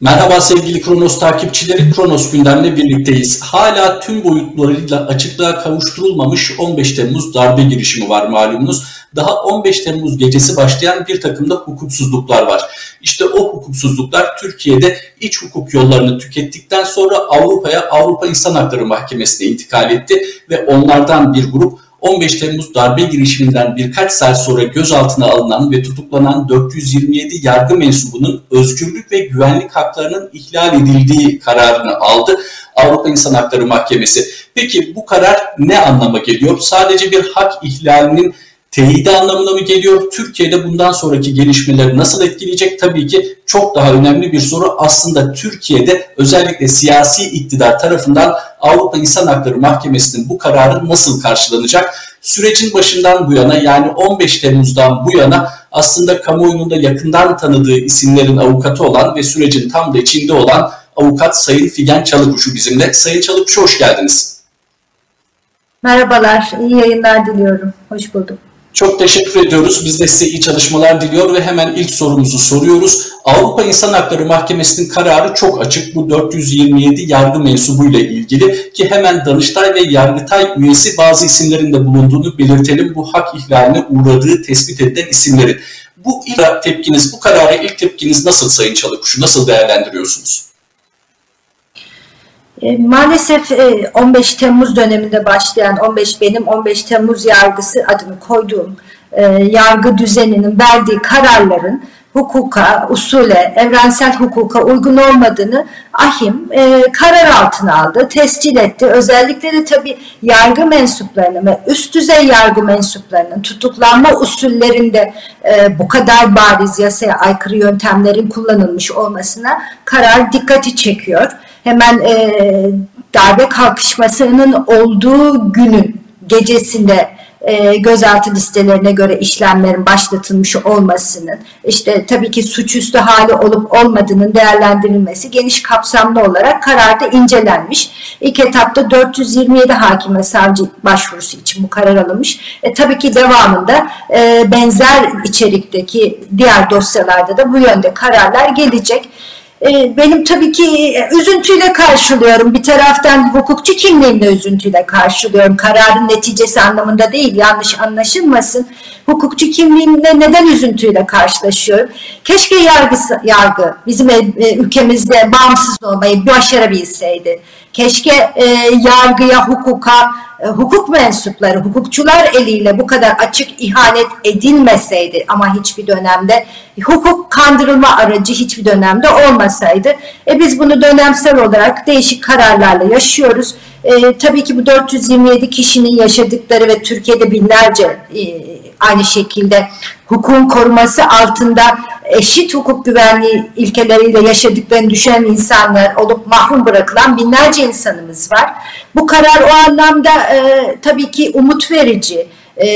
Merhaba sevgili Kronos takipçileri, Kronos gündemle birlikteyiz. Hala tüm boyutlarıyla açıklığa kavuşturulmamış 15 Temmuz darbe girişimi var malumunuz. Daha 15 Temmuz gecesi başlayan bir takım da hukuksuzluklar var. İşte o hukuksuzluklar Türkiye'de iç hukuk yollarını tükettikten sonra Avrupa'ya Avrupa İnsan Hakları Mahkemesi'ne intikal etti ve onlardan bir grup 15 Temmuz darbe girişiminden birkaç saat sonra gözaltına alınan ve tutuklanan 427 yargı mensubunun özgürlük ve güvenlik haklarının ihlal edildiği kararını aldı Avrupa İnsan Hakları Mahkemesi. Peki bu karar ne anlama geliyor? Sadece bir hak ihlalinin teyidi anlamına mı geliyor? Türkiye'de bundan sonraki gelişmeleri nasıl etkileyecek? Tabii ki çok daha önemli bir soru. Aslında Türkiye'de özellikle siyasi iktidar tarafından Avrupa İnsan Hakları Mahkemesi'nin bu kararı nasıl karşılanacak? Sürecin başından bu yana yani 15 Temmuz'dan bu yana aslında kamuoyunun da yakından tanıdığı isimlerin avukatı olan ve sürecin tam da içinde olan avukat Sayın Figen Çalıkuşu bizimle. Sayın Çalıkuşu hoş geldiniz. Merhabalar, iyi yayınlar diliyorum. Hoş bulduk. Çok teşekkür ediyoruz. Biz de size iyi çalışmalar diliyor ve hemen ilk sorumuzu soruyoruz. Avrupa İnsan Hakları Mahkemesi'nin kararı çok açık. Bu 427 yargı mensubuyla ilgili ki hemen Danıştay ve Yargıtay üyesi bazı isimlerin de bulunduğunu belirtelim. Bu hak ihlaline uğradığı tespit edilen isimlerin. Bu ilk tepkiniz, bu karara ilk tepkiniz nasıl Sayın Çalıkuşu? Nasıl değerlendiriyorsunuz? E, maalesef 15 e, Temmuz döneminde başlayan 15 benim 15 Temmuz yargısı adını koyduğum e, yargı düzeninin verdiği kararların hukuka, usule, evrensel hukuka uygun olmadığını ahim e, karar altına aldı, tescil etti. Özellikle de tabii yargı mensuplarının ve üst düzey yargı mensuplarının tutuklanma usullerinde e, bu kadar bariz yasaya aykırı yöntemlerin kullanılmış olmasına karar dikkati çekiyor hemen e, darbe kalkışmasının olduğu günün gecesinde e, gözaltı listelerine göre işlemlerin başlatılmış olmasının, işte tabii ki suçüstü hali olup olmadığının değerlendirilmesi geniş kapsamlı olarak kararda incelenmiş. İlk etapta 427 hakime savcı başvurusu için bu karar alınmış. E, tabii ki devamında e, benzer içerikteki diğer dosyalarda da bu yönde kararlar gelecek. Ee, benim tabii ki e, üzüntüyle karşılıyorum. Bir taraftan hukukçu kimliğimle üzüntüyle karşılıyorum. Kararın neticesi anlamında değil, yanlış anlaşılmasın. Hukukçu kimliğimle neden üzüntüyle karşılaşıyorum? Keşke yargısı, yargı bizim e, ülkemizde bağımsız olmayı başarabilseydi. Keşke e, yargıya, hukuka, e, hukuk mensupları, hukukçular eliyle bu kadar açık ihanet edilmeseydi ama hiçbir dönemde hukuk kandırılma aracı hiçbir dönemde olmasaydı. E biz bunu dönemsel olarak değişik kararlarla yaşıyoruz. E, tabii ki bu 427 kişinin yaşadıkları ve Türkiye'de binlerce e, aynı şekilde hukukun koruması altında eşit hukuk güvenliği ilkeleriyle yaşadıklarını düşünen insanlar olup mahrum bırakılan binlerce insanımız var. Bu karar o anlamda e, tabii ki umut verici, e,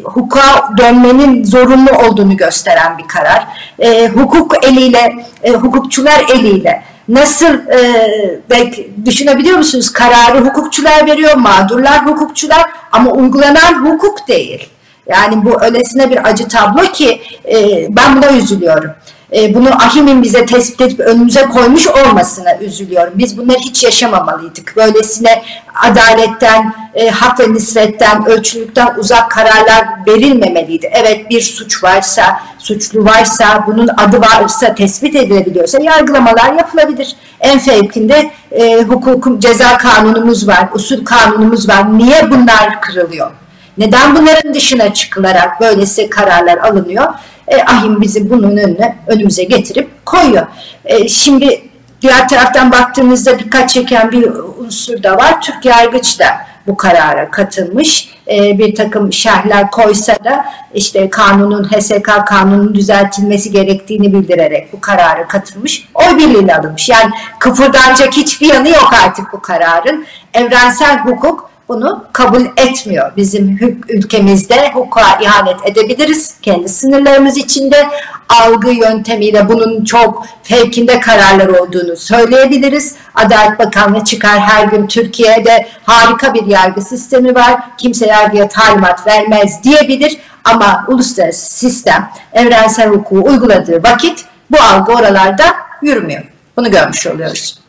hukuka dönmenin zorunlu olduğunu gösteren bir karar. E, hukuk eliyle, e, hukukçular eliyle nasıl e, belki düşünebiliyor musunuz? Kararı hukukçular veriyor, mağdurlar hukukçular ama uygulanan hukuk değil. Yani bu öylesine bir acı tablo ki e, ben buna üzülüyorum. E, bunu Ahim'in bize tespit edip önümüze koymuş olmasına üzülüyorum. Biz bunları hiç yaşamamalıydık. Böylesine adaletten, e, hak ve nisretten, ölçülükten uzak kararlar verilmemeliydi. Evet bir suç varsa, suçlu varsa, bunun adı varsa, tespit edilebiliyorsa yargılamalar yapılabilir. En fevkinde e, hukukum, ceza kanunumuz var, usul kanunumuz var. Niye bunlar kırılıyor? Neden bunların dışına çıkılarak böylesi kararlar alınıyor? E, ahim bizi bunun önüne önümüze getirip koyuyor. E, şimdi diğer taraftan baktığımızda dikkat çeken bir unsur da var. Türk yargıç da bu karara katılmış. E, bir takım şerhler koysa da işte kanunun HSK kanunun düzeltilmesi gerektiğini bildirerek bu karara katılmış. Oy birliğiyle alınmış. Yani kıpırdanacak hiçbir yanı yok artık bu kararın. Evrensel hukuk bunu kabul etmiyor. Bizim ülkemizde hukuka ihanet edebiliriz. Kendi sınırlarımız içinde algı yöntemiyle bunun çok fevkinde kararlar olduğunu söyleyebiliriz. Adalet Bakanlığı çıkar her gün Türkiye'de harika bir yargı sistemi var. Kimse yargıya talimat vermez diyebilir. Ama uluslararası sistem evrensel hukuku uyguladığı vakit bu algı oralarda yürümüyor. Bunu görmüş oluyoruz.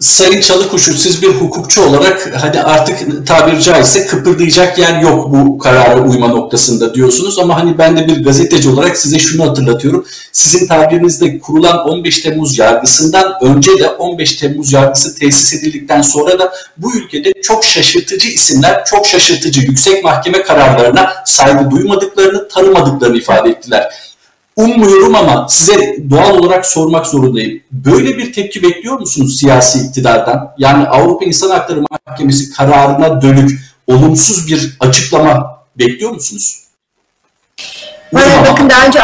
Sayın Çalıkuşu siz bir hukukçu olarak hani artık tabiri caizse kıpırdayacak yer yok bu karara uyma noktasında diyorsunuz ama hani ben de bir gazeteci olarak size şunu hatırlatıyorum. Sizin tabirinizde kurulan 15 Temmuz yargısından önce de 15 Temmuz yargısı tesis edildikten sonra da bu ülkede çok şaşırtıcı isimler, çok şaşırtıcı yüksek mahkeme kararlarına saygı duymadıklarını, tanımadıklarını ifade ettiler. Ummuyorum ama size doğal olarak sormak zorundayım. Böyle bir tepki bekliyor musunuz siyasi iktidardan? Yani Avrupa İnsan Hakları Mahkemesi kararına dönük olumsuz bir açıklama bekliyor musunuz? Hayır, bakın daha önce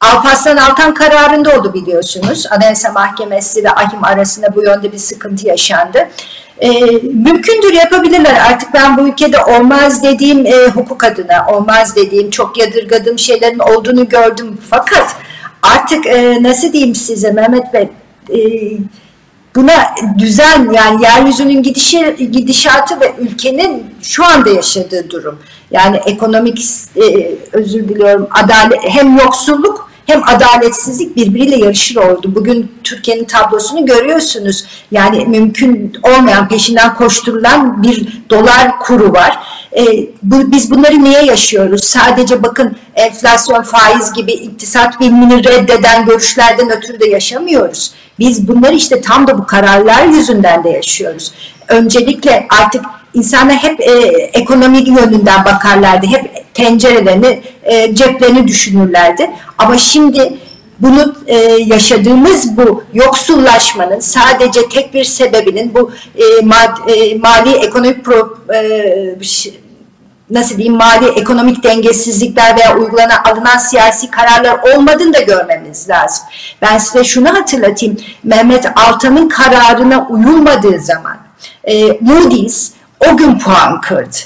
Alparslan Altan kararında oldu biliyorsunuz. Anayasa Mahkemesi ve AHİM arasında bu yönde bir sıkıntı yaşandı. E, mümkündür yapabilirler. Artık ben bu ülkede olmaz dediğim e, hukuk adına, olmaz dediğim, çok yadırgadığım şeylerin olduğunu gördüm. Fakat artık e, nasıl diyeyim size Mehmet Bey, e, buna düzen yani yeryüzünün gidişi, gidişatı ve ülkenin şu anda yaşadığı durum. Yani ekonomik e, özür diliyorum adalet hem yoksulluk hem adaletsizlik birbiriyle yarışır oldu. Bugün Türkiye'nin tablosunu görüyorsunuz. Yani mümkün olmayan peşinden koşturulan bir dolar kuru var. E, bu, biz bunları niye yaşıyoruz? Sadece bakın enflasyon, faiz gibi iktisat bilimini reddeden görüşlerden ötürü de yaşamıyoruz. Biz bunları işte tam da bu kararlar yüzünden de yaşıyoruz. Öncelikle artık insanlar hep e, ekonomik yönünden bakarlardı. Hep tencerelerini, e, ceplerini düşünürlerdi. Ama şimdi bunu e, yaşadığımız bu yoksullaşmanın sadece tek bir sebebinin bu e, mad, e, mali ekonomik pro, e, nasıl diyeyim mali ekonomik dengesizlikler veya uygulanan alınan siyasi kararlar olmadığını da görmemiz lazım. Ben size şunu hatırlatayım. Mehmet Altan'ın kararına uyulmadığı zaman e, Moody's o gün puan kırdı.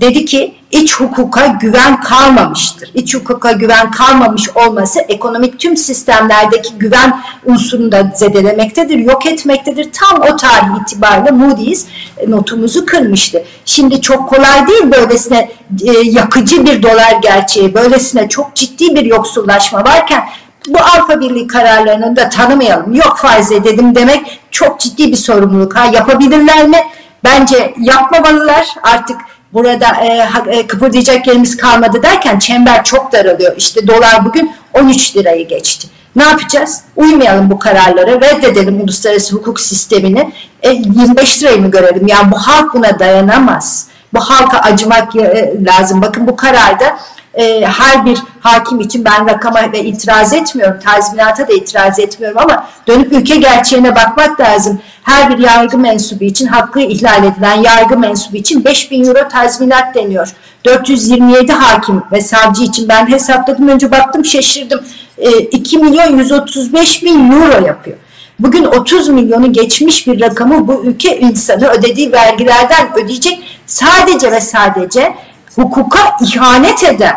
Dedi ki iç hukuka güven kalmamıştır. İç hukuka güven kalmamış olması ekonomik tüm sistemlerdeki güven unsurunu da zedelemektedir, yok etmektedir. Tam o tarih itibariyle Moody's e, notumuzu kırmıştı. Şimdi çok kolay değil böylesine e, yakıcı bir dolar gerçeği, böylesine çok ciddi bir yoksullaşma varken bu Avrupa Birliği kararlarını da tanımayalım. Yok faiz dedim demek çok ciddi bir sorumluluk. Ha yapabilirler mi? Bence yapmamalılar artık burada e, e, kıpırdayacak yerimiz kalmadı derken çember çok daralıyor. İşte dolar bugün 13 lirayı geçti. Ne yapacağız? Uymayalım bu kararlara, reddedelim uluslararası hukuk sistemini. E, 25 lirayı mı görelim? Yani bu halk buna dayanamaz. Bu halka acımak e, lazım. Bakın bu kararda e, her bir hakim için ben rakama ve itiraz etmiyorum, tazminata da itiraz etmiyorum ama dönüp ülke gerçeğine bakmak lazım. Her bir yargı mensubu için hakkı ihlal edilen yargı mensubu için 5000 euro tazminat deniyor. 427 hakim ve savcı için ben hesapladım önce baktım şaşırdım. E, 2 milyon 135 bin euro yapıyor. Bugün 30 milyonu geçmiş bir rakamı bu ülke insanı ödediği vergilerden ödeyecek sadece ve sadece hukuka ihanet eden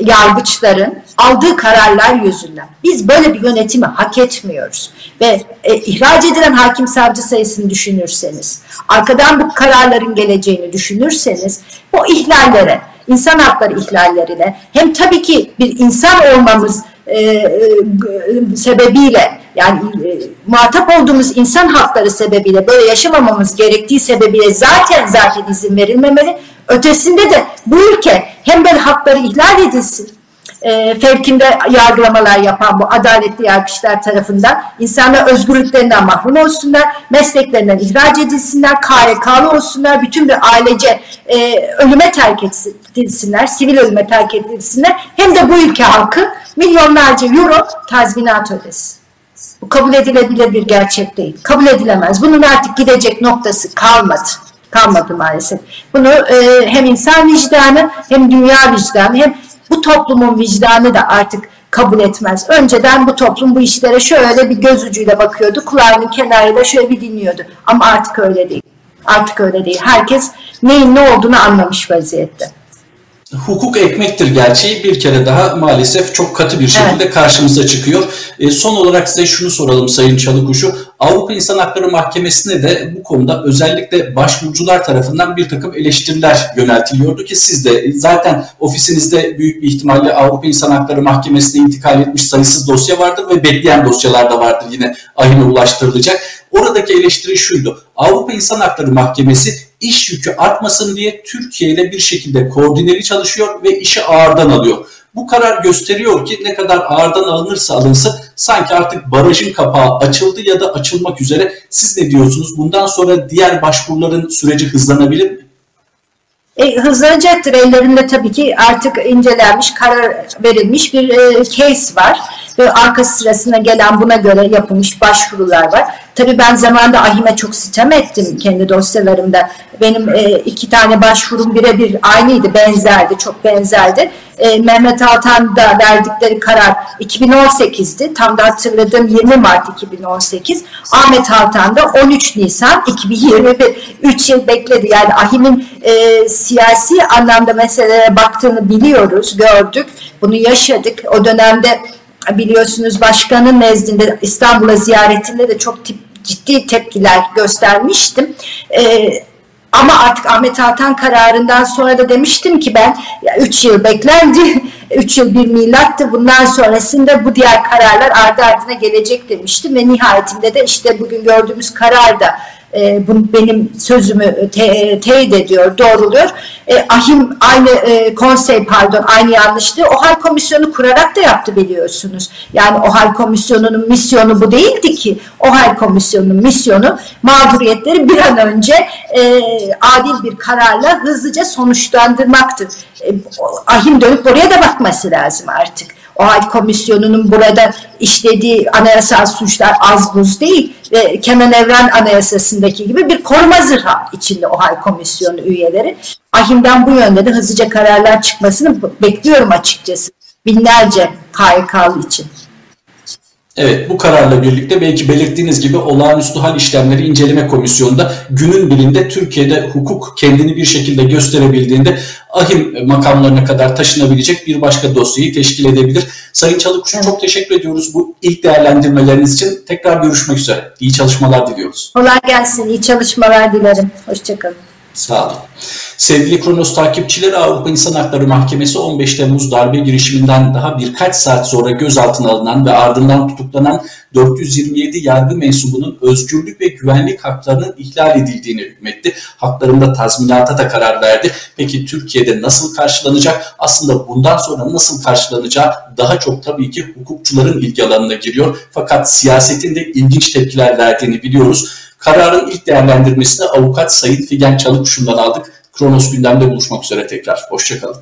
yargıçların aldığı kararlar yüzünden. Biz böyle bir yönetimi hak etmiyoruz. Ve e, ihraç edilen hakim savcı sayısını düşünürseniz, arkadan bu kararların geleceğini düşünürseniz, bu ihlallere, insan hakları ihlallerine hem tabii ki bir insan olmamız e, e, sebebiyle yani e, muhatap olduğumuz insan hakları sebebiyle böyle yaşamamamız gerektiği sebebiyle zaten zaten izin verilmemeli. Ötesinde de bu ülke hem böyle hakları ihlal edilsin, e, fevkinde yargılamalar yapan bu adaletli yargıçlar tarafından insanlar özgürlüklerinden mahrum olsunlar, mesleklerinden ihraç edilsinler, KYK'lı olsunlar, bütün bir ailece e, ölüme terk edilsinler, sivil ölüme terk edilsinler. Hem de bu ülke halkı milyonlarca euro tazminat ödesin. Bu kabul edilebilir bir gerçek değil. Kabul edilemez. Bunun artık gidecek noktası kalmadı kalmadı maalesef. Bunu e, hem insan vicdanı hem dünya vicdanı hem bu toplumun vicdanı da artık kabul etmez. Önceden bu toplum bu işlere şöyle bir göz ucuyla bakıyordu. Kulağının kenarıyla şöyle bir dinliyordu. Ama artık öyle değil. Artık öyle değil. Herkes neyin ne olduğunu anlamış vaziyette. Hukuk ekmektir gerçeği bir kere daha maalesef çok katı bir şekilde evet. karşımıza çıkıyor. E, son olarak size şunu soralım Sayın Çalıkuşu. Avrupa İnsan Hakları Mahkemesi'ne de bu konuda özellikle başvurucular tarafından bir takım eleştiriler yöneltiliyordu ki siz de zaten ofisinizde büyük bir ihtimalle Avrupa İnsan Hakları Mahkemesi'ne intikal etmiş sayısız dosya vardır ve bekleyen dosyalar da vardır yine ahime ulaştırılacak. Oradaki eleştiri şuydu. Avrupa İnsan Hakları Mahkemesi iş yükü artmasın diye Türkiye ile bir şekilde koordineli çalışıyor ve işi ağırdan alıyor. Bu karar gösteriyor ki ne kadar ağırdan alınırsa alınsın sanki artık barajın kapağı açıldı ya da açılmak üzere. Siz ne diyorsunuz? Bundan sonra diğer başvuruların süreci hızlanabilir mi? E, hızlanacaktır. Ellerinde tabii ki artık incelenmiş, karar verilmiş bir e, case var. Ve arka sırasına gelen buna göre yapılmış başvurular var. Tabii ben zamanda ahime çok sitem ettim kendi dosyalarımda. Benim e, iki tane başvurum birebir aynıydı, benzerdi, çok benzerdi. E, Mehmet Altan'da verdikleri karar 2018'di. Tam da hatırladığım 20 Mart 2018. Ahmet Altan'da 13 Nisan 2021. 3 yıl bekledi. Yani ahimin e, siyasi anlamda meselelere baktığını biliyoruz, gördük. Bunu yaşadık. O dönemde biliyorsunuz başkanın nezdinde İstanbul'a ziyaretinde de çok tip, ciddi tepkiler göstermiştim. Ee, ama artık Ahmet Altan kararından sonra da demiştim ki ben 3 yıl beklendi, 3 yıl bir milattı. Bundan sonrasında bu diğer kararlar ardı ardına gelecek demiştim ve nihayetinde de işte bugün gördüğümüz karar da e, bunu benim sözümü te, teyit ediyor, doğruluyor. E, ahim aynı e, konsey pardon aynı yanlışlığı OHAL komisyonu kurarak da yaptı biliyorsunuz. Yani OHAL komisyonunun misyonu bu değildi ki. OHAL komisyonunun misyonu mağduriyetleri bir an önce e, adil bir kararla hızlıca sonuçlandırmaktır. E, ahim dönüp oraya da bakması lazım artık. OHAL komisyonunun burada işlediği anayasal suçlar az buz değil ve Kenan Evren Anayasası'ndaki gibi bir koruma zırha içinde OHAL komisyonu üyeleri. Ahim'den bu yönde de hızlıca kararlar çıkmasını bekliyorum açıkçası. Binlerce KYK'lı için. Evet bu kararla birlikte belki belirttiğiniz gibi olağanüstü hal işlemleri inceleme komisyonunda günün birinde Türkiye'de hukuk kendini bir şekilde gösterebildiğinde ahim makamlarına kadar taşınabilecek bir başka dosyayı teşkil edebilir. Sayın Çalıkuş'u evet. çok teşekkür ediyoruz bu ilk değerlendirmeleriniz için. Tekrar görüşmek üzere. İyi çalışmalar diliyoruz. Kolay gelsin. İyi çalışmalar dilerim. Hoşçakalın. Sağ olun. Sevgili Kronos takipçileri Avrupa İnsan Hakları Mahkemesi 15 Temmuz darbe girişiminden daha birkaç saat sonra gözaltına alınan ve ardından tutuklanan 427 yargı mensubunun özgürlük ve güvenlik haklarının ihlal edildiğini hükmetti. Haklarında tazminata da karar verdi. Peki Türkiye'de nasıl karşılanacak? Aslında bundan sonra nasıl karşılanacağı daha çok tabii ki hukukçuların ilgi alanına giriyor. Fakat siyasetin de ilginç tepkiler verdiğini biliyoruz. Kararın ilk değerlendirmesini avukat Sayın Figen Çalıkuş'undan aldık. Kronos gündemde buluşmak üzere tekrar. Hoşçakalın.